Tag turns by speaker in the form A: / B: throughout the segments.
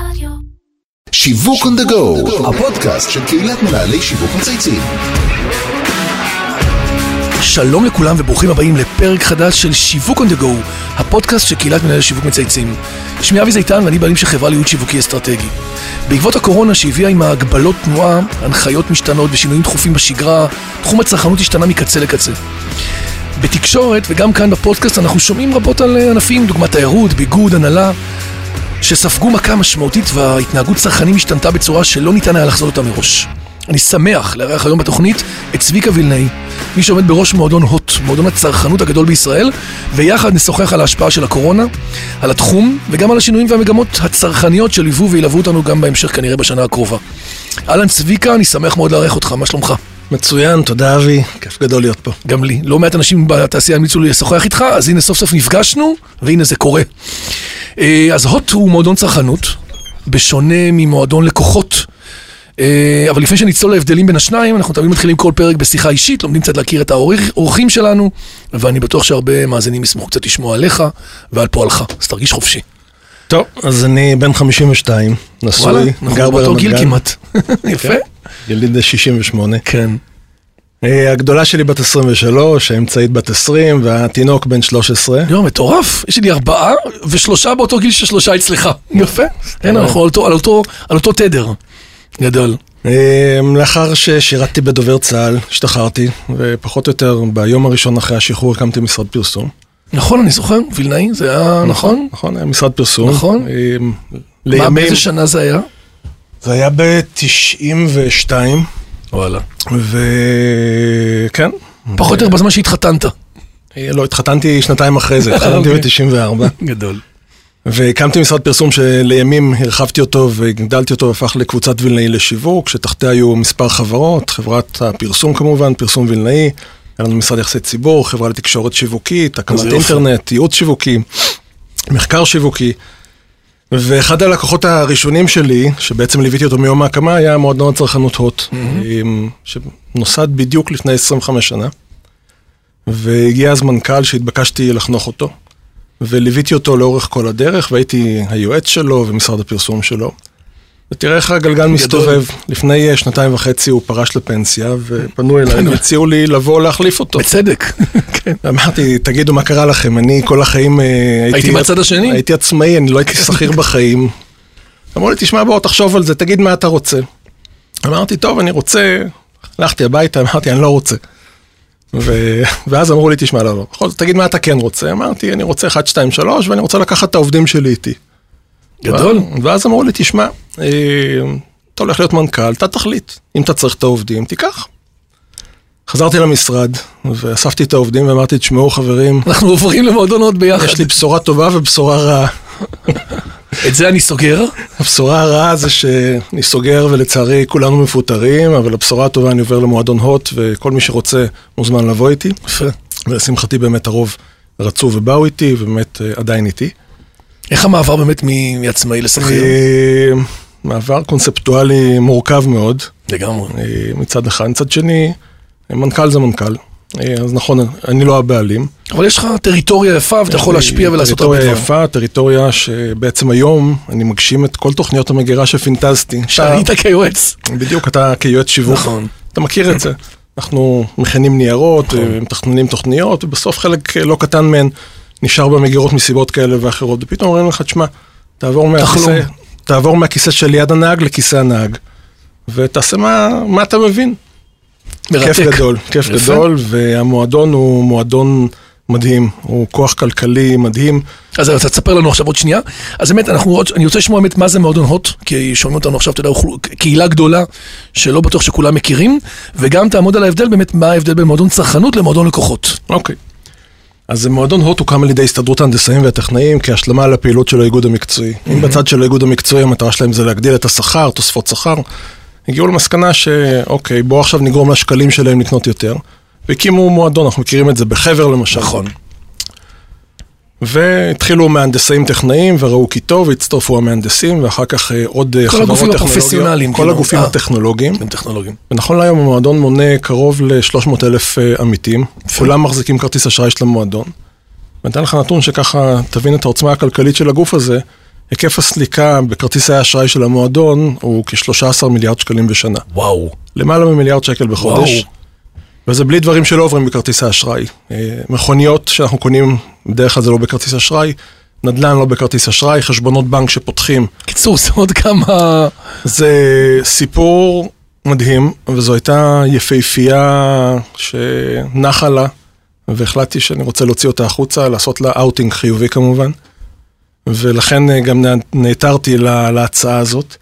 A: רדיו.
B: שיווק on the go, הפודקאסט של קהילת מנהלי שיווק מצייצים.
C: שלום לכולם וברוכים הבאים לפרק חדש של שיווק on the go, הפודקאסט של קהילת מנהלי שיווק מצייצים. שמי אבי זיתן ואני בעלים של חברה לייעוד שיווקי אסטרטגי. בעקבות הקורונה שהביאה עם ההגבלות תנועה, הנחיות משתנות ושינויים דחופים בשגרה, תחום הצרכנות השתנה מקצה לקצה. בתקשורת וגם כאן בפודקאסט אנחנו שומעים רבות על ענפים דוגמת תיירות, ביגוד, הנהלה, שספגו מכה משמעותית וההתנהגות צרכנים השתנתה בצורה שלא ניתן היה לחזות אותה מראש. אני שמח לארח היום בתוכנית את צביקה וילנאי, מי שעומד בראש מועדון הוט, מועדון הצרכנות הגדול בישראל, ויחד נשוחח על ההשפעה של הקורונה, על התחום, וגם על השינויים והמגמות הצרכניות שליוו וילוו אותנו גם בהמשך כנראה בשנה הקרובה. אהלן צביקה, אני שמח מאוד לארח אותך, מה שלומך?
D: מצוין, תודה אבי, כיף גדול להיות פה.
C: גם לי. לא מעט אנשים בתעשייה המליצו לי לשוחח איתך, אז הנה סוף סוף נפגשנו, והנה זה קורה. אה, אז הוט הוא מועדון צרכנות, בשונה ממועדון לקוחות. אה, אבל לפני שנצלול להבדלים בין השניים, אנחנו תמיד מתחילים כל פרק בשיחה אישית, לומדים קצת להכיר את האורחים שלנו, ואני בטוח שהרבה מאזינים ישמחו קצת לשמוע עליך ועל פועלך, אז תרגיש חופשי.
D: טוב, אז אני בן 52, נשוי,
C: וואלה, אנחנו
D: גר
C: באותו
D: ברמת
C: גיל
D: גן.
C: כמעט. יפה.
D: כן. יליד 68.
C: כן.
D: אה, הגדולה שלי בת 23, האמצעית בת 20, והתינוק בן 13.
C: יואו, מטורף, יש לי ארבעה ושלושה באותו גיל ששלושה אצלך. יפה. כן, אנחנו על אותו- על אותו- על אותו תדר. גדול.
D: אה, לאחר ששירתתי בדובר צה"ל, השתחררתי, ופחות או יותר ביום הראשון אחרי השחרור הקמתי משרד פרסום.
C: נכון, אני זוכר, וילנאי, זה היה נכון?
D: נכון, היה משרד פרסום.
C: נכון.
D: אה,
C: מה, באיזה שנה זה היה?
D: זה היה ב-92,
C: וואלה.
D: וכן.
C: פחות או יותר בזמן שהתחתנת.
D: אה, לא, התחתנתי שנתיים אחרי זה, התחתנתי
C: אוקיי.
D: ב-94.
C: גדול.
D: והקמתי משרד פרסום שלימים הרחבתי אותו והגדלתי אותו והפך לקבוצת וילנאי לשיווק, שתחתיה היו מספר חברות, חברת הפרסום כמובן, פרסום וילנאי, היה לנו משרד יחסי ציבור, חברה לתקשורת שיווקית, הקמת. אינטרנט, ייעוץ שיווקי, מחקר שיווקי. ואחד הלקוחות הראשונים שלי, שבעצם ליוויתי אותו מיום ההקמה, היה מועדון הצרכנות הוט, עם- שנוסד בדיוק לפני 25 שנה. והגיע אז מנכ"ל שהתבקשתי לחנוך אותו. וליוויתי אותו לאורך כל הדרך, והייתי היועץ שלו ומשרד הפרסום שלו. ותראה איך הגלגל מסתובב. לפני אה, שנתיים וחצי הוא פרש לפנסיה, ופנו אליי והציעו לי לבוא להחליף אותו.
C: בצדק. כן.
D: אמרתי, תגידו, מה קרה לכם? אני כל החיים אה,
C: הייתי בצד השני?
D: הייתי עצמאי, אני לא הייתי שכיר בחיים. אמרו לי, תשמע, בוא, תחשוב על זה, תגיד מה אתה רוצה. אמרתי, טוב, אני רוצה... הלכתי הביתה, אמרתי, אני לא רוצה. ו... ואז אמרו לי, תשמע, לא, לא, בכל זאת, תגיד מה אתה כן רוצה. אמרתי, אני רוצה 1, 2, 3, ואני רוצה לקחת את העובדים שלי איתי.
C: גדול.
D: ואז אמרו לי, תשמע, אה, אתה הולך להיות מנכ"ל, אתה תחליט. אם אתה צריך את העובדים, תיקח. חזרתי למשרד, ואספתי את העובדים ואמרתי, תשמעו חברים,
C: אנחנו עוברים למועדונות ביחד.
D: יש לי בשורה טובה ובשורה רעה.
C: את זה אני סוגר.
D: הבשורה הרעה זה שאני סוגר ולצערי כולנו מפוטרים, אבל הבשורה הטובה אני עובר למועדון הוט וכל מי שרוצה מוזמן לבוא איתי.
C: יפה.
D: ולשמחתי באמת הרוב רצו ובאו איתי ובאמת אה, עדיין איתי.
C: איך המעבר באמת מעצמאי לשכיר?
D: אה, מעבר קונספטואלי מורכב מאוד
C: לגמרי.
D: אה, מצד אחד, מצד שני מנכ"ל זה מנכ"ל. אה, אז נכון, אני לא הבעלים.
C: אבל יש לך טריטוריה יפה ואתה יכול להשפיע ולעשות הרבה
D: טריטוריה
C: דברים.
D: יפה, טריטוריה שבעצם היום אני מגשים את כל תוכניות המגירה שפינטזתי.
C: שהיית כיועץ.
D: בדיוק, אתה כיועץ שיווק,
C: נכון.
D: אתה מכיר את זה. אנחנו מכינים ניירות, אה, מתכננים תוכניות, ובסוף חלק לא קטן מהן נשאר במגירות מסיבות כאלה ואחרות, ופתאום אומרים לך, תשמע, תעבור. מהכיסא, תעבור מהכיסא שליד הנהג לכיסא הנהג, ותעשה מה, מה אתה מבין.
C: מרתק.
D: כיף גדול, כיף
C: יפה.
D: גדול, והמועדון הוא מועדון מדהים, הוא כוח כלכלי מדהים.
C: אז אתה תספר לנו עכשיו עוד שנייה. אז באמת, אנחנו אני רוצה לשמוע באמת מה זה מועדון הוט, כי שומעים אותנו עכשיו, אתה יודע, קהילה גדולה, שלא בטוח שכולם מכירים, וגם תעמוד על ההבדל באמת, מה ההבדל בין מועדון צרכנות למועדון לקוחות.
D: אוקיי. אז מועדון הוט הוקם על ידי הסתדרות ההנדסאים והטכנאים כהשלמה לפעילות של האיגוד המקצועי. אם בצד של האיגוד המקצועי המטרה שלהם זה להגדיל את השכר, תוספות שכר, הגיעו למסקנה שאוקיי, בואו עכשיו נגרום לשקלים שלהם לקנות יותר. והקימו מועדון, אנחנו מכירים את זה בחבר למשל.
C: נכון.
D: והתחילו מהנדסאים טכנאים וראו כי טוב, והצטרפו המהנדסים, ואחר כך אה, עוד אה,
C: כל
D: חברות
C: הגופים
D: טכנולוגיות.
C: הפרופסיונליים,
D: כל
C: כאילו.
D: הגופים
C: אה.
D: הטכנולוגיים.
C: הם טכנולוגיים.
D: ונכון להיום המועדון מונה קרוב ל-300 אלף עמיתים, כולם מחזיקים כרטיס אשראי של המועדון. ואני אתן לך נתון שככה תבין את העוצמה הכלכלית של הגוף הזה, היקף הסליקה בכרטיסי האשראי של המועדון הוא כ-13 מיליארד שקלים בשנה.
C: וואו.
D: למעלה ממיליארד שקל בחודש.
C: וואו.
D: וזה בלי דברים שלא עוברים בכרטיסי אשראי. אה, מכוניות שאנחנו קונים, בדרך כלל זה לא בכרטיס אשראי, נדל"ן לא בכרטיס אשראי, חשבונות בנק שפותחים.
C: קיצור, זה עוד כמה...
D: זה סיפור מדהים, וזו הייתה יפהפייה שנחה לה, והחלטתי שאני רוצה להוציא אותה החוצה, לעשות לה אאוטינג חיובי כמובן. ולכן אה, גם נעתרתי לה, להצעה הזאת.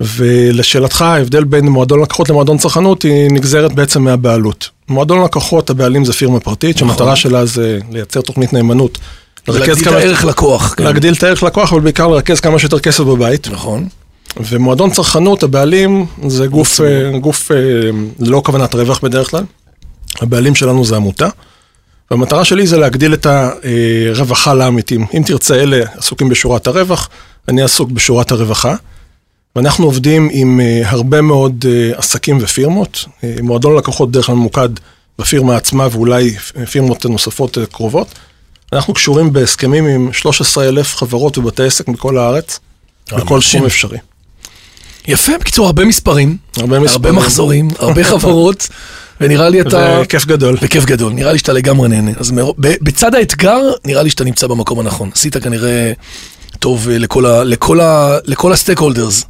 D: ולשאלתך, ההבדל בין מועדון לקוחות למועדון צרכנות היא נגזרת בעצם מהבעלות. מועדון לקוחות, הבעלים זה פירמה פרטית,
C: נכון.
D: שהמטרה שלה זה לייצר תוכנית נאמנות.
C: להגדיל את
D: כמה-
C: הערך לקוח. כן.
D: להגדיל את הערך לקוח, אבל בעיקר לרכז כמה שיותר כסף בבית.
C: נכון.
D: ומועדון צרכנות, הבעלים זה גוף, אה, גוף אה, ללא כוונת רווח בדרך כלל. הבעלים שלנו זה עמותה. והמטרה שלי זה להגדיל את הרווחה לעמיתים. אם תרצה, אלה עסוקים בשורת הרווח, אני עסוק בשורת הרווחה. ואנחנו עובדים עם אה, הרבה מאוד אה, עסקים ופירמות. אה, מועדון לקוחות בדרך כלל ממוקד בפירמה עצמה ואולי פירמות נוספות קרובות. אנחנו קשורים בהסכמים עם 13 אלף חברות ובתי עסק בכל הארץ, בכל. תחום אפשרי.
C: יפה, בקיצור, הרבה מספרים.
D: הרבה מספרים.
C: הרבה מחזורים, הרבה חברות, ונראה לי אתה...
D: וכיף גדול.
C: בכיף גדול, נראה לי שאתה לגמרי נהנה. אז מר... בצד האתגר, נראה לי שאתה נמצא במקום הנכון. עשית כנראה טוב אה, לכל, ה... לכל, ה... לכל הסטייק הולדרס.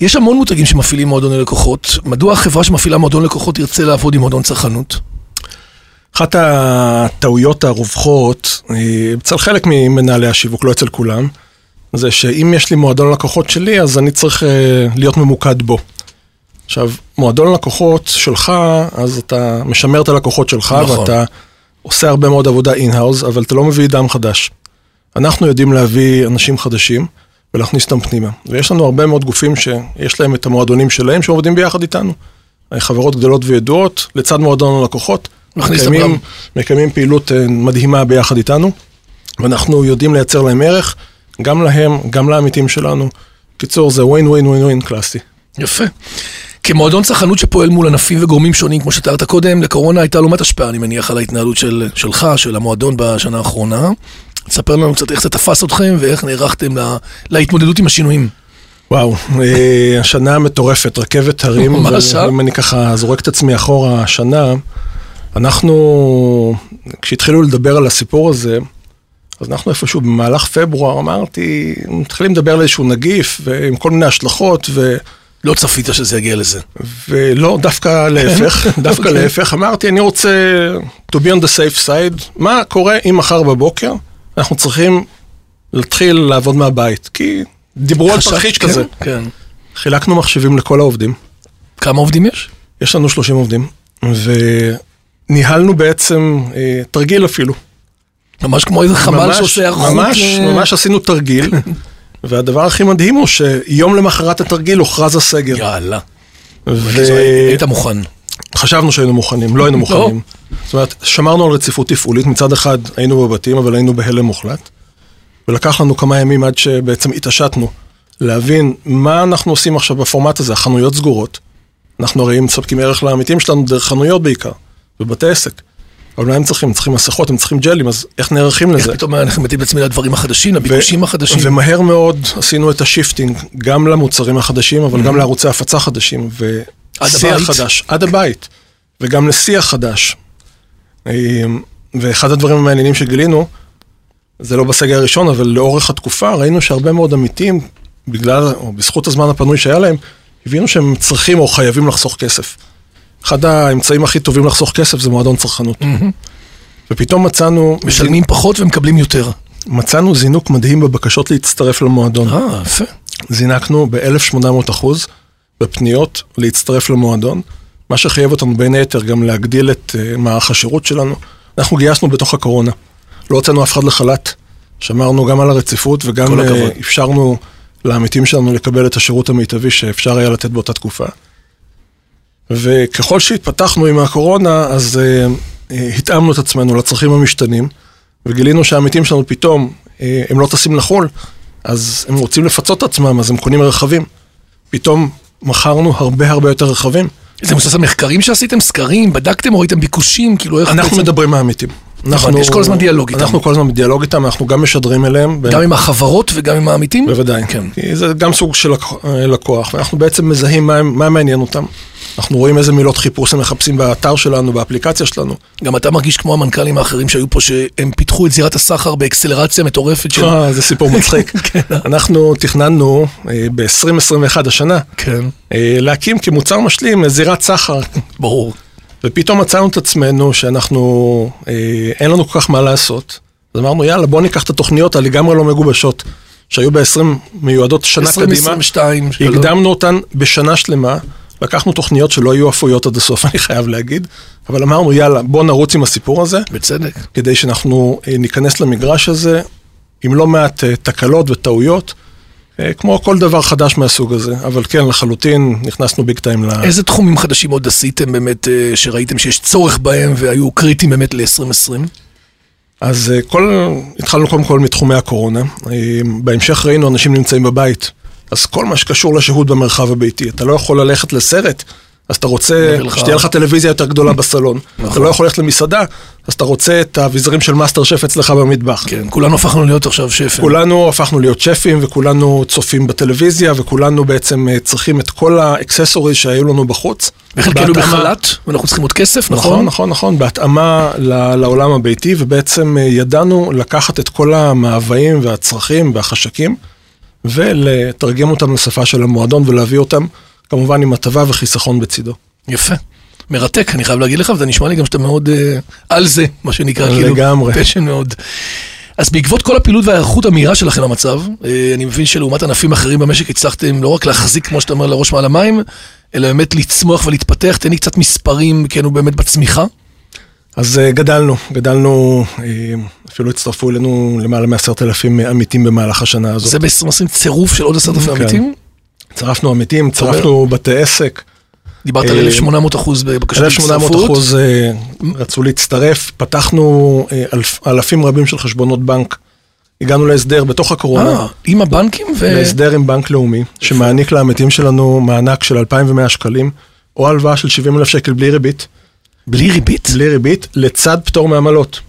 C: יש המון מותגים שמפעילים מועדוני לקוחות. מדוע החברה שמפעילה מועדון לקוחות תרצה לעבוד עם מועדון צרכנות?
D: אחת הטעויות הרווחות, אה, אצל חלק ממנהלי השיווק, לא אצל כולם, זה שאם יש לי מועדון לקוחות שלי, אז אני צריך אה, להיות ממוקד בו. עכשיו, מועדון לקוחות שלך, אז אתה משמר את הלקוחות שלך,
C: נכון.
D: ואתה עושה הרבה מאוד עבודה אין-האוז, אבל אתה לא מביא דם חדש. אנחנו יודעים להביא אנשים חדשים ולהכניס אותם פנימה. ויש לנו הרבה מאוד גופים שיש להם את המועדונים שלהם, שעובדים ביחד איתנו. חברות גדולות וידועות, לצד מועדון הלקוחות, מקיימים. מקיימים פעילות אה, מדהימה ביחד איתנו, ואנחנו יודעים לייצר להם ערך, גם להם, גם לעמיתים שלנו. קיצור, זה ווין ווין ווין ווין קלאסי.
C: יפה. כמועדון צרכנות שפועל מול ענפים וגורמים שונים, כמו שתיארת קודם, לקורונה הייתה מעט השפעה, אני מניח, על ההתנהלות של, שלך, של המועדון בשנה האחרונה. תספר לנו קצת איך זה תפס אתכם ואיך נערכתם לה, להתמודדות עם השינויים.
D: וואו, אה, השנה מטורפת, רכבת הרים,
C: אה?
D: ואם אני ככה זורק את עצמי אחורה השנה, אנחנו, כשהתחילו לדבר על הסיפור הזה, אז אנחנו איפשהו במהלך פברואר, אמרתי, מתחילים לדבר על איזשהו נגיף, ועם כל מיני השלכות, ו...
C: לא צפית שזה יגיע לזה.
D: ולא, דווקא להפך, דווקא
C: אוקיי.
D: להפך, אמרתי, אני רוצה to be on the safe side, מה קורה אם מחר בבוקר אנחנו צריכים להתחיל לעבוד מהבית, כי דיברו על תרחיש
C: כן,
D: כזה.
C: כן.
D: חילקנו מחשבים לכל העובדים,
C: כמה עובדים יש?
D: יש לנו 30 עובדים, וניהלנו בעצם אה, תרגיל אפילו.
C: ממש כמו איזה חמ"ל שעושה היערכות.
D: ממש,
C: ל-
D: ממש עשינו תרגיל, והדבר הכי מדהים הוא שיום למחרת התרגיל הוכרז הסגר.
C: יאללה.
D: ו-
C: היית מוכן.
D: חשבנו שהיינו מוכנים, לא היינו מוכנים. זאת אומרת, שמרנו על רציפות תפעולית, מצד אחד היינו בבתים, אבל היינו בהלם מוחלט. ולקח לנו כמה ימים עד שבעצם התעשתנו להבין מה אנחנו עושים עכשיו בפורמט הזה, החנויות סגורות. אנחנו הרי מספקים ערך לעמיתים שלנו דרך חנויות בעיקר, ובתי עסק. אבל מה הם צריכים? הם צריכים מסכות, הם צריכים ג'לים, אז איך נערכים
C: איך
D: לזה?
C: פתאום אנחנו מתאים בעצמי לדברים החדשים, לביקושים החדשים.
D: ומהר מאוד עשינו את ה shifting, גם למוצרים החדשים, אבל גם לערוצי הפצה חדשים,
C: עד
D: ושיח
C: הבית.
D: חדש, עד הבית, וגם לשיח חדש. אמ, ואחד הדברים המעניינים שגילינו, זה לא בסגר הראשון, אבל לאורך התקופה ראינו שהרבה מאוד עמיתים, בגלל, או בזכות הזמן הפנוי שהיה להם, הבינו שהם צריכים או חייבים לחסוך כסף. אחד האמצעים הכי טובים לחסוך כסף זה מועדון צרכנות. ופתאום מצאנו...
C: משלמים פחות ומקבלים יותר.
D: מצאנו זינוק מדהים בבקשות להצטרף למועדון.
C: אה, יפה.
D: זינקנו ב-1800 אחוז בפניות להצטרף למועדון, מה שחייב אותנו בין היתר גם להגדיל את uh, מערך השירות שלנו. אנחנו גייסנו בתוך הקורונה, לא הוצאנו אף אחד לחל"ת, שמרנו גם על הרציפות וגם uh, אפשרנו לעמיתים שלנו לקבל את השירות המיטבי שאפשר היה לתת באותה תקופה. וככל שהתפתחנו עם הקורונה, אז uh, התאמנו את עצמנו לצרכים המשתנים, וגילינו שהעמיתים שלנו פתאום, הם לא טסים לחו"ל, אז הם רוצים לפצות את עצמם, אז הם קונים רכבים. פתאום מכרנו הרבה הרבה יותר רכבים.
C: זה מבוסס על מחקרים שעשיתם, סקרים, בדקתם או ראיתם ביקושים, כאילו איך
D: אנחנו
C: בעצם...
D: מדברים מהעמיתים.
C: הבנתי, יש כל הזמן דיאלוג איתם.
D: אנחנו כל הזמן בדיאלוג איתם, אנחנו גם משדרים אליהם.
C: גם עם החברות וגם עם העמיתים?
D: בוודאי.
C: כן.
D: זה גם סוג של לקוח- לקוח, ואנחנו בעצם מזהים מה, מה מעניין אותם. אנחנו רואים איזה מילות חיפוש הם מחפשים באתר שלנו, באפליקציה שלנו.
C: גם אתה מרגיש כמו המנכ"לים האחרים שהיו פה, שהם פיתחו את זירת הסחר באקסלרציה מטורפת של...
D: אה, זה סיפור מצחיק.
C: כן.
D: אנחנו תכננו ב-2021 השנה
C: כן,
D: אה, להקים כמוצר משלים זירת סחר,
C: ברור.
D: ופתאום מצאנו את עצמנו שאנחנו, אה, אין לנו כל כך מה לעשות. אז אמרנו, יאללה, בוא ניקח את התוכניות הלגמרי לא מגובשות, שהיו ב-20 מיועדות שנה קדימה,
C: 2022, שלא-
D: הקדמנו אותן בשנה שלמה, לקחנו תוכניות שלא היו אפויות עד הסוף, אני חייב להגיד, אבל אמרנו, יאללה, בוא נרוץ עם הסיפור הזה,
C: בצדק.
D: כדי שאנחנו אה, ניכנס למגרש הזה עם לא מעט אה, תקלות וטעויות, אה, כמו כל דבר חדש מהסוג הזה, אבל כן, לחלוטין, נכנסנו ביג טיים ל...
C: איזה תחומים חדשים עוד עשיתם באמת, שראיתם שיש צורך בהם והיו קריטיים באמת ל-2020?
D: אז כל, התחלנו קודם כל מתחומי הקורונה. בהמשך ראינו אנשים נמצאים בבית. אז כל מה שקשור לשהות במרחב הביתי, אתה לא יכול ללכת לסרט, אז אתה רוצה שתהיה לך טלוויזיה יותר גדולה בסלון. אתה
C: נכון.
D: לא יכול ללכת למסעדה, אז אתה רוצה את האביזרים של מאסטר שף אצלך במטבח.
C: כן, כולנו הפכנו להיות עכשיו שפים.
D: כולנו הפכנו להיות שפים, וכולנו צופים בטלוויזיה, וכולנו בעצם אה, צריכים את כל ה accessories שהיו לנו בחוץ.
C: וחלקנו בחל"ת, ואנחנו צריכים עוד כסף,
D: נכון,
C: נכון?
D: נכון, נכון, בהתאמה לעולם הביתי, ובעצם אה, ידענו לקחת את כל המאוויים והצרכים והחשקים, ולתרגם אותם לשפה של המועדון ולהביא אותם, כמובן עם הטבה וחיסכון בצידו.
C: יפה. מרתק, אני חייב להגיד לך, וזה נשמע לי גם שאתה מאוד אה, על זה, מה שנקרא, כאילו,
D: לגמרי.
C: פשן מאוד. אז בעקבות כל הפעילות וההיערכות המהירה שלכם למצב, אה, אני מבין שלעומת ענפים אחרים במשק הצלחתם לא רק להחזיק, כמו שאתה אומר, לראש מעל המים, אלא באמת לצמוח ולהתפתח. תן לי קצת מספרים, כאילו, באמת בצמיחה.
D: אז אה, גדלנו, גדלנו, אה, אפילו הצטרפו אלינו למעלה מעשרת אלפים עמיתים במהלך השנה הזאת.
C: זה ב-2020 צירוף של עוד עשרת אלפים
D: כן.
C: עמיתים.
D: צירפנו עמיתים, צירפנו בתי עסק.
C: דיברת על
D: אה,
C: 1,800 אחוז בבקשות
D: 1,800
C: הצטרפות.
D: אחוז אה, רצו להצטרף, פתחנו אה, אלפים רבים של חשבונות בנק. הגענו להסדר בתוך הקורונה,
C: אה, עם הבנקים ו...
D: להסדר עם בנק לאומי, שמעניק לעמיתים שלנו מענק של 2,100 שקלים, או הלוואה של 70 אלף שקל בלי ריבית,
C: בלי ריבית?
D: בלי ריבית, לצד פטור מעמלות.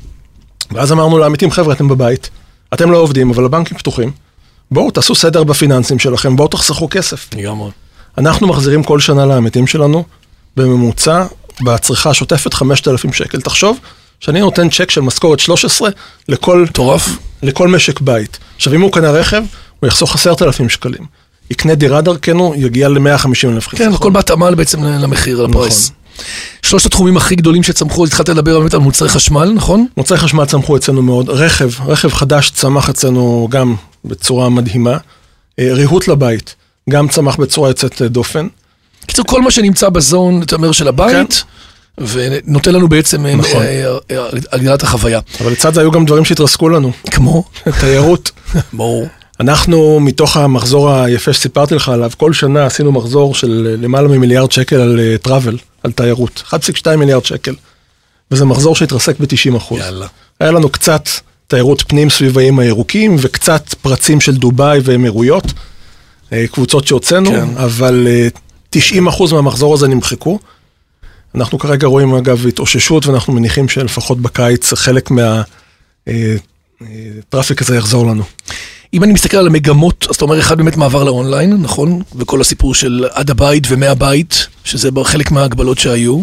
D: ואז אמרנו לעמיתים, חבר'ה, אתם בבית, אתם לא עובדים, אבל הבנקים פתוחים. בואו תעשו סדר בפיננסים שלכם, בואו תחסכו כסף.
C: לגמרי.
D: אנחנו מחזירים כל שנה לעמיתים שלנו, בממוצע, בצריכה השוטפת 5,000 שקל. תחשוב שאני נותן צ'ק של משכורת 13 לכל,
C: מטורף.
D: לכל משק בית. עכשיו, אם הוא קנה רכב, הוא יחסוך 10,000 שקלים. יקנה דירה דרכנו, יגיע ל-150 אלף
C: כן, הכל בהתאמה בעצם למחיר, לפרייס. שלושת התחומים הכי גדולים שצמחו, התחלת לדבר באמת על מוצרי חשמל, נכון?
D: מוצרי חשמל צמחו אצלנו מאוד, רכב, רכב חדש צמח אצלנו גם בצורה מדהימה. אה, ריהוט לבית, גם צמח בצורה יוצאת אה, דופן.
C: קיצור, כל מה שנמצא בזון, אתה אומר, של הבית, ונותן לנו בעצם אה,
D: נכון.
C: הגדלת החוויה.
D: אבל לצד זה היו גם דברים שהתרסקו לנו.
C: כמו?
D: תיירות.
C: ברור.
D: אנחנו, מתוך המחזור היפה שסיפרתי לך עליו, כל שנה עשינו מחזור של אה, למעלה ממיליארד שקל על טראבל, על תיירות. 1.2 מיליארד שקל. וזה מחזור שהתרסק ב-90 אחוז.
C: יאללה.
D: היה לנו קצת תיירות פנים סביב האיים הירוקים, וקצת פרצים של דובאי ואמירויות, אה, קבוצות שהוצאנו,
C: כן.
D: אבל אה, 90 אחוז מהמחזור הזה נמחקו. אנחנו כרגע רואים אגב התאוששות, ואנחנו מניחים שלפחות בקיץ חלק מהטראפיק הזה יחזור לנו.
C: אם אני מסתכל על המגמות, אז אתה אומר, אחד באמת מעבר לאונליין, נכון? וכל הסיפור של עד הבית ומהבית, שזה חלק מההגבלות שהיו.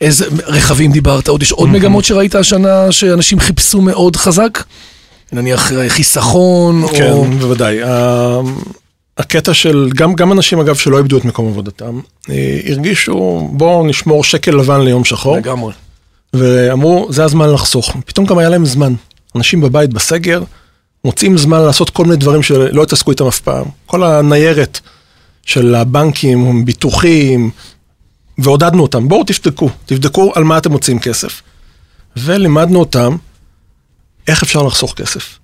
C: איזה רכבים דיברת? עוד יש עוד מגמות שראית השנה שאנשים חיפשו מאוד חזק? נניח אה, חיסכון,
D: כן,
C: או...
D: בוודאי. ה- הקטע של, גם, גם אנשים אגב שלא איבדו את מקום עבודתם, אה, הרגישו בואו נשמור שקל לבן ליום שחור,
C: לגמרי.
D: ואמרו זה הזמן לחסוך. פתאום גם היה להם זמן. אנשים בבית בסגר, מוצאים זמן לעשות כל מיני דברים שלא התעסקו איתם אף פעם. כל הניירת של הבנקים, ביטוחים, ועודדנו אותם, בואו תבדקו, תבדקו על מה אתם מוצאים כסף. ולימדנו אותם איך אפשר לחסוך כסף.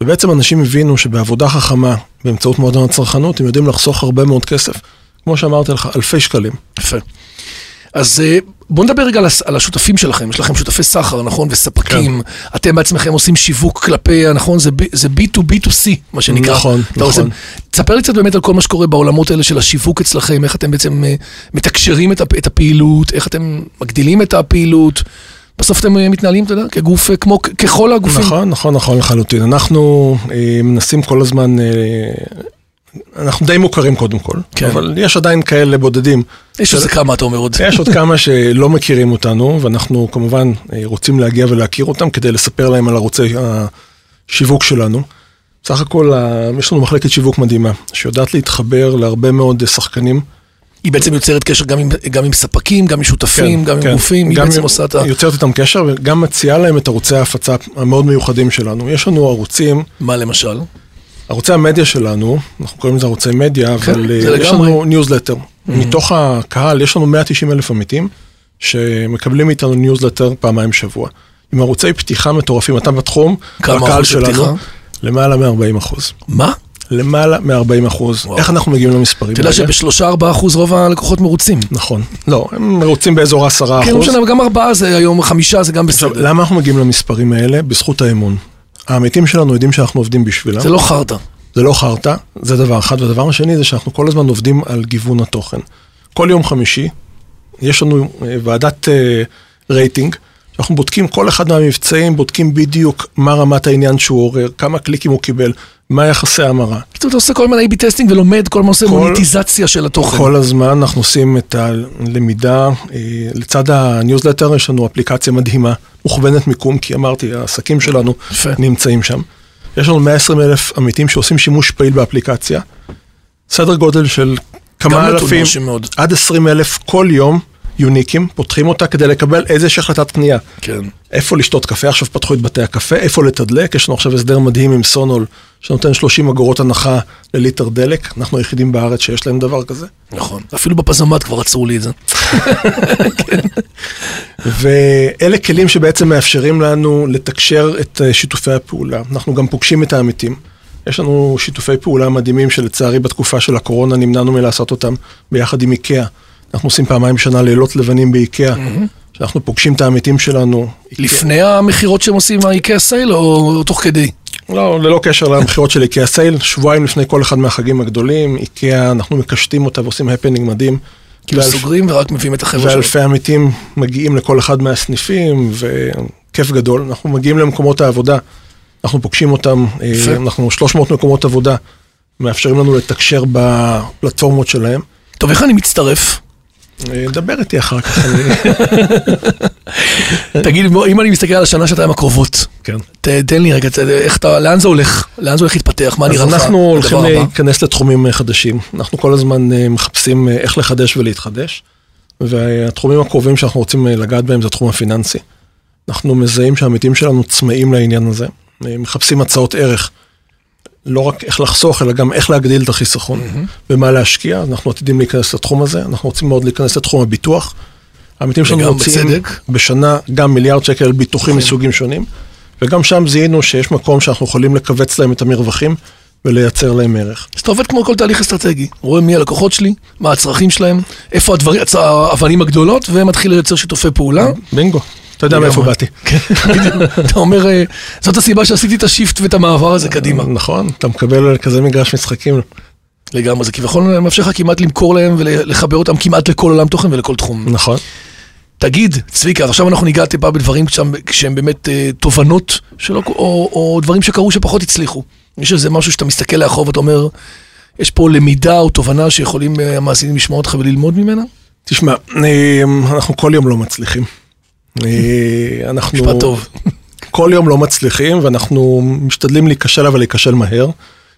D: ובעצם אנשים הבינו שבעבודה חכמה, באמצעות מועדון הצרכנות, הם יודעים לחסוך הרבה מאוד כסף. כמו שאמרתי לך, אלפי שקלים.
C: יפה. אז אה, בואו נדבר רגע על על השותפים שלכם, יש לכם שותפי סחר, נכון? וספקים. אתם בעצמכם עושים שיווק כלפי, נכון? זה זה B2B2C, מה שנקרא.
D: נכון, נכון.
C: עושה- תספר לי קצת באמת על כל מה שקורה בעולמות האלה של השיווק אצלכם, איך אתם בעצם אה, מתקשרים את הפ- את הפעילות, איך אתם מגדילים את הפעילות, בסוף אתם אה, מתנהלים, אתה יודע, כגוף, אה, כמו ככל הגופים.
D: נכון, נכון, נכון לחלוטין. אנחנו אה, מנסים כל הזמן, אה, אנחנו די מוכרים קודם כל,
C: כן.
D: אבל יש עדיין כאלה בודדים.
C: יש
D: של-
C: איזה כמה, אתה אומר עוד.
D: יש עוד כמה שלא מכירים אותנו, ואנחנו כמובן אה, רוצים להגיע ולהכיר אותם כדי לספר להם על ערוצי השיווק שלנו. סך הכל, יש לנו מחלקת שיווק מדהימה, שיודעת להתחבר להרבה מאוד אה, שחקנים.
C: היא בעצם יוצרת קשר גם עם, גם עם ספקים, גם עם שותפים, גם עם גופים, היא
D: כן. גם
C: בעצם עושה את ה...
D: יוצרת איתם קשר וגם מציעה להם את ערוצי ההפצה המאוד מיוחדים שלנו. יש לנו ערוצים,
C: מה למשל?
D: ערוצי המדיה שלנו, אנחנו קוראים לזה ערוצי מדיה,
C: כן,
D: אבל אה, יש
C: לגמרי.
D: לנו ניוזלטר. מתוך הקהל יש לנו 190 אלף עמיתים שמקבלים מאיתנו ניוזלטר פעמיים בשבוע. עם ערוצי פתיחה מטורפים, אתה בתחום, הקהל שלנו,
C: פתיחה?
D: למעלה מ-40 אחוז.
C: מה?
D: למעלה מ-40 אחוז. איך אנחנו מגיעים למספרים
C: אתה יודע
D: האלה?
C: שבשלושה ארבעה אחוז רוב הלקוחות מרוצים.
D: נכון. לא, הם רוצים באזור ה-10 אחוז.
C: כן, לא משנה, גם ארבעה זה היום, חמישה זה גם בסדר.
D: למה אנחנו מגיעים למספרים האלה? בזכות האמון. העמיתים שלנו יודעים שאנחנו עובדים בשבילם.
C: זה לא חרטא.
D: זה לא חרטא, זה דבר אחד. והדבר השני זה שאנחנו כל הזמן עובדים על גיוון התוכן. כל יום חמישי יש לנו אה, ועדת אה, רייטינג, שאנחנו בודקים כל אחד מהמבצעים, בודקים בדיוק מה רמת העניין שהוא עורר, כמה קליקים הוא קיבל, מה יחסי המרה.
C: פתאום אתה עושה כל מיני A-B testing ולומד כל מה עושה מוניטיזציה של התוכן.
D: כל הזמן אנחנו עושים את הלמידה, אה, לצד הניוזלטר יש לנו אפליקציה מדהימה, מוכוונת מיקום, כי אמרתי, העסקים שלנו
C: יפה.
D: נמצאים שם. יש לנו 120 אלף עמיתים שעושים שימוש פעיל באפליקציה. סדר גודל של כמה אלפים. עד 20 אלף כל יום, יוניקים, פותחים אותה כדי לקבל איזושהי החלטת קנייה.
C: כן.
D: איפה לשתות קפה, עכשיו פתחו את בתי הקפה, איפה לתדלק, יש לנו עכשיו הסדר מדהים עם סונול, שנותן 30 אגורות הנחה לליטר דלק, אנחנו היחידים בארץ שיש להם דבר כזה.
C: נכון. אפילו בפזמט כבר עצרו לי את זה.
D: ואלה כלים שבעצם מאפשרים לנו לתקשר את אה, שיתופי הפעולה. אנחנו גם פוגשים את העמיתים. יש לנו שיתופי פעולה מדהימים שלצערי בתקופה של הקורונה נמנענו מלעשות אותם ביחד עם איקאה. אנחנו עושים פעמיים בשנה לילות לבנים באיקאה, שאנחנו פוגשים את העמיתים שלנו.
C: לפני המכירות שהם עושים עם ה-IKEA סייל או תוך כדי?
D: לא, ללא קשר למכירות של איקאה סייל, שבועיים לפני כל אחד מהחגים הגדולים, איקאה, אנחנו מקשטים אותה ועושים הפנינג מדהים.
C: כאילו
D: ואלף-
C: סוגרים ורק מביאים את החבר'ה שלהם.
D: ואלפי עמיתים מגיעים לכל אחד מהסניפים, וכיף גדול. אנחנו מגיעים למקומות העבודה, אנחנו פוגשים אותם, אה,
C: יפה.
D: אנחנו 300 מקומות עבודה, מאפשרים לנו לתקשר בפלטפורמות שלהם.
C: טוב, איך אני מצטרף?
D: דבר איתי אחר כך.
C: תגיד, אם אני מסתכל על השנה, שנתיים הקרובות,
D: כן.
C: ת- תן לי רגע, ת- איך אתה, לאן זה הולך? לאן זה הולך להתפתח? מה
D: אז
C: נראה לך?
D: אנחנו הולכים? להיכנס לתחומים אה, חדשים. אנחנו כל הזמן אה, מחפשים אה, איך לחדש ולהתחדש, והתחומים הקרובים שאנחנו רוצים לגעת בהם זה התחום הפיננסי. אנחנו מזהים שהעמיתים שלנו צמאים לעניין הזה, מחפשים הצעות ערך. לא רק איך לחסוך, אלא גם איך להגדיל את החיסכון ומה להשקיע. אנחנו עתידים להיכנס לתחום הזה, אנחנו רוצים מאוד להיכנס לתחום הביטוח. העמיתים שלנו מוציאים. בשנה גם מיליארד שקל ביטוחים מסוגים שונים, וגם שם זיהינו שיש מקום שאנחנו יכולים לכווץ להם את המרווחים ולייצר להם ערך.
C: אז אתה עובד כמו כל תהליך אסטרטגי, רואה מי הלקוחות שלי, מה הצרכים שלהם, איפה הדברים, האבנים הגדולות, ומתחיל לייצר שיתופי פעולה.
D: בינגו, אתה יודע מאיפה. באתי.
C: כן. אתה אומר, אה, זאת הסיבה שעשיתי את השיפט ואת המעבר הזה קדימה.
D: נכון, אתה מקבל כזה מגרש משחקים.
C: לגמרי, זה כביכול מאפשר לך כמעט למכור להם ולחבר אותם כמעט לכל עולם תוכן ולכל תחום.
D: נכון.
C: תגיד, צביקה, עכשיו אנחנו ניגע טיפה בדברים שם, שהם באמת אה, תובנות שלא, או, או דברים שקרו שפחות הצליחו. יש איזה משהו שאתה מסתכל לאחור ואתה אומר, יש פה למידה או תובנה שיכולים אה, המאזינים לשמוע אותך וללמוד ממנה?
D: תשמע, אה, אנחנו כל יום לא מצליחים. אה, אנחנו
C: משפט טוב.
D: כל יום לא מצליחים, ואנחנו משתדלים להיכשל, אבל להיכשל מהר,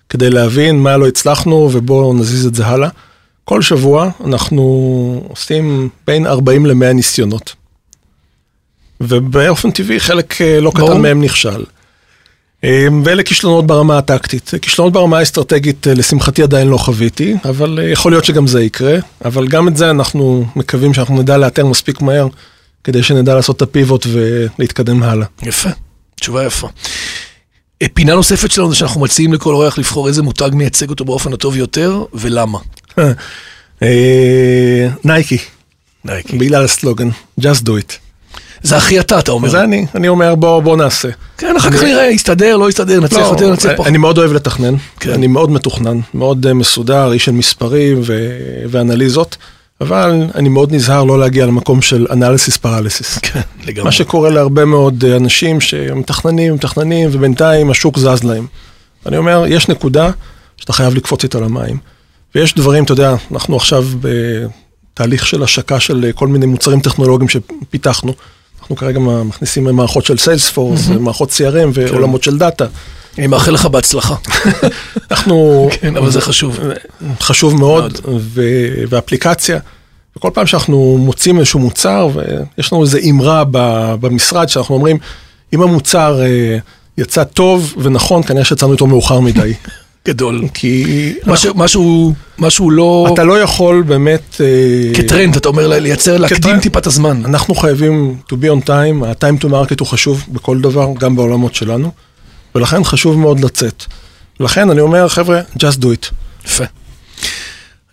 D: כדי להבין מה לא הצלחנו, ובואו נזיז את זה הלאה. כל שבוע אנחנו עושים בין 40 ל-100 ניסיונות. ובאופן טבעי חלק אה, לא. קטן מהם נכשל. אה, ואלה כישלונות ברמה הטקטית. כישלונות ברמה האסטרטגית, לשמחתי עדיין לא חוויתי, אבל יכול להיות שגם זה יקרה. אבל גם את זה אנחנו מקווים שאנחנו נדע לאתר מספיק מהר, כדי שנדע לעשות את הפיבוט ולהתקדם הלאה.
C: יפה, תשובה יפה. אה, פינה נוספת שלנו זה שאנחנו מציעים לכל אורח לבחור איזה מותג מייצג אותו באופן הטוב יותר, ולמה.
D: אה, נייקי,
C: נייקי.
D: בגלל הסלוגן, just do it.
C: זה הכי אתה, אתה אומר.
D: זה אני, אני אומר בוא, בוא נעשה.
C: כן, אחר כך נראה, יסתדר, לא יסתדר, נצליח
D: לא,
C: יותר, נצליח פחות.
D: אני מאוד אוהב לתכנן,
C: כן.
D: אני מאוד מתוכנן, מאוד אה, מסודר, איש של מספרים ו- ואנליזות, אבל אני מאוד נזהר לא להגיע למקום של אנליסיס פרליסיס.
C: כן, לגמרי.
D: מה שקורה להרבה מאוד אה, אנשים שמתכננים, מתכננים, ובינתיים השוק זז להם. אני אומר, יש נקודה שאתה חייב לקפוץ איתה למים. ויש דברים, אתה יודע, אנחנו עכשיו בתהליך של השקה של אה, כל מיני מוצרים טכנולוגיים שפיתחנו. אנחנו כרגע מכניסים מערכות של סיילספורס, מערכות CRM ועולמות של דאטה.
C: אני מאחל לך בהצלחה.
D: אנחנו...
C: כן, אבל זה חשוב.
D: חשוב מאוד, ואפליקציה. וכל פעם שאנחנו מוצאים איזשהו מוצר, ויש לנו איזו אמרה במשרד שאנחנו אומרים, אם המוצר אה, יצא טוב ונכון, כנראה שיצאנו איתו מאוחר מדי.
C: גדול.
D: כי...
C: משהו, משהו, לא...
D: אתה לא יכול באמת... אה,
C: כטרנד, אתה אומר לייצר, להקדים. טיפה את הזמן.
D: אנחנו חייבים to be on time, ה-time to market הוא חשוב בכל דבר, גם בעולמות שלנו, ולכן חשוב מאוד לצאת. לכן אני אומר, חבר'ה, just do it.
C: יפה.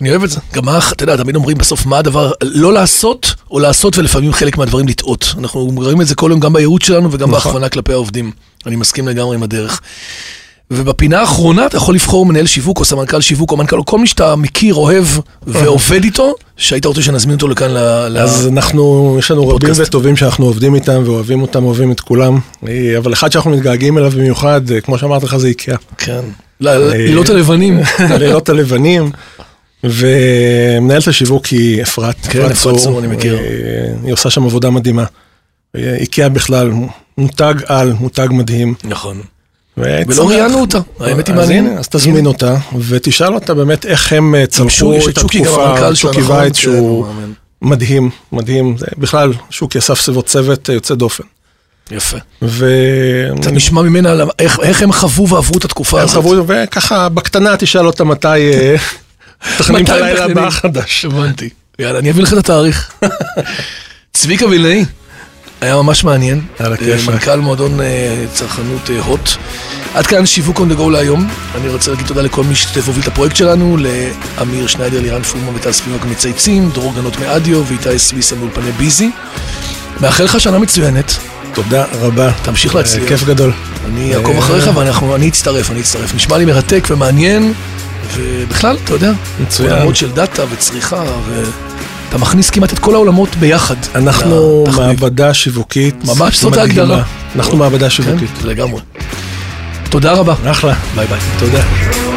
C: אני אוהב את זה. גם מה, אתה יודע, תמיד אומרים בסוף מה הדבר, לא לעשות, או לעשות ולפעמים חלק מהדברים לטעות. אנחנו רואים את זה כל יום גם בייעוץ שלנו וגם
D: נכון.
C: בהכוונה כלפי העובדים. אני מסכים לגמרי עם הדרך. ובפינה האחרונה אתה יכול לבחור מנהל שיווק או סמנכ"ל שיווק או מנכ"ל או כל מי שאתה מכיר, אוהב ועובד איתו, שהיית רוצה שנזמין אותו לכאן ל...
D: אז אנחנו, יש לנו רבים. וטובים שאנחנו עובדים איתם ואוהבים אותם, אוהבים את כולם, אה, אבל אחד שאנחנו מתגעגעים אליו במיוחד, אה, כמו שאמרתי לך, זה איקאה.
C: כן. לילות הלבנים.
D: הלילות הלבנים. ומנהלת השיווק היא אפרת,
C: כן, אפרת צור, אני מכיר.
D: אה, היא עושה שם עבודה מדהימה. אה, איקאה בכלל, מותג על, מותג מדהים.
C: נכון. ולא ראיינו אותה, האמת היא מעניינת.
D: אז תזמין אותה, ותשאל אותה באמת איך הם אה, צלחו
C: את
D: את התקופה,
C: המנכ"ל שלה,
D: שוקי
C: נכון?
D: וייץ
C: כן,
D: שהוא
C: הוא מאמן.
D: מדהים, מדהים, זה בכלל, שוקי אסף סביבו צוות אה, יוצא דופן.
C: יפה.
D: ו...
C: אתה נשמע ממנה על איך- איך הם חוו ועברו את התקופה
D: הם
C: הזאת.
D: חוו, וככה בקטנה תשאל אותה מתי אה, מתכננים את
C: מתי
D: הלילה? הבא החדש.
C: הבנתי. יאללה, אני אביא לך את התאריך. צביקה וילנאי, היה ממש מעניין.
D: יאללה,
C: אה,
D: כיף.
C: מנכ"ל מועדון אה, צרכנות אה, הוט. עד כאן שיווק on the go להיום. אני רוצה להגיד תודה לכל מי שהשתתף והוביל את הפרויקט שלנו, לאמיר שניידר, לירן פורמן וטל ספיבק מצייצים, דרור גנות מאדיו ואיתי סוויסה מאולפני ביזי. מאחל לך שנה מצוינת,
D: תודה רבה.
C: תמשיך להצליח.
D: כיף גדול.
C: אני אעקוב אחריך ואני אצטרף, אני אצטרף. נשמע לי מרתק ומעניין, ובכלל, אתה יודע,
D: מצוין.
C: עולמות של דאטה וצריכה, ואתה מכניס כמעט את כל העולמות ביחד.
D: אנחנו. מעבדה שיווקית.
C: ממש זאת. ההגדרה.
D: אנחנו מעבדה
C: כן,
D: שיווקית.
C: לגמרי. תודה רבה.
D: אחלה.
C: ביי ביי.
D: תודה.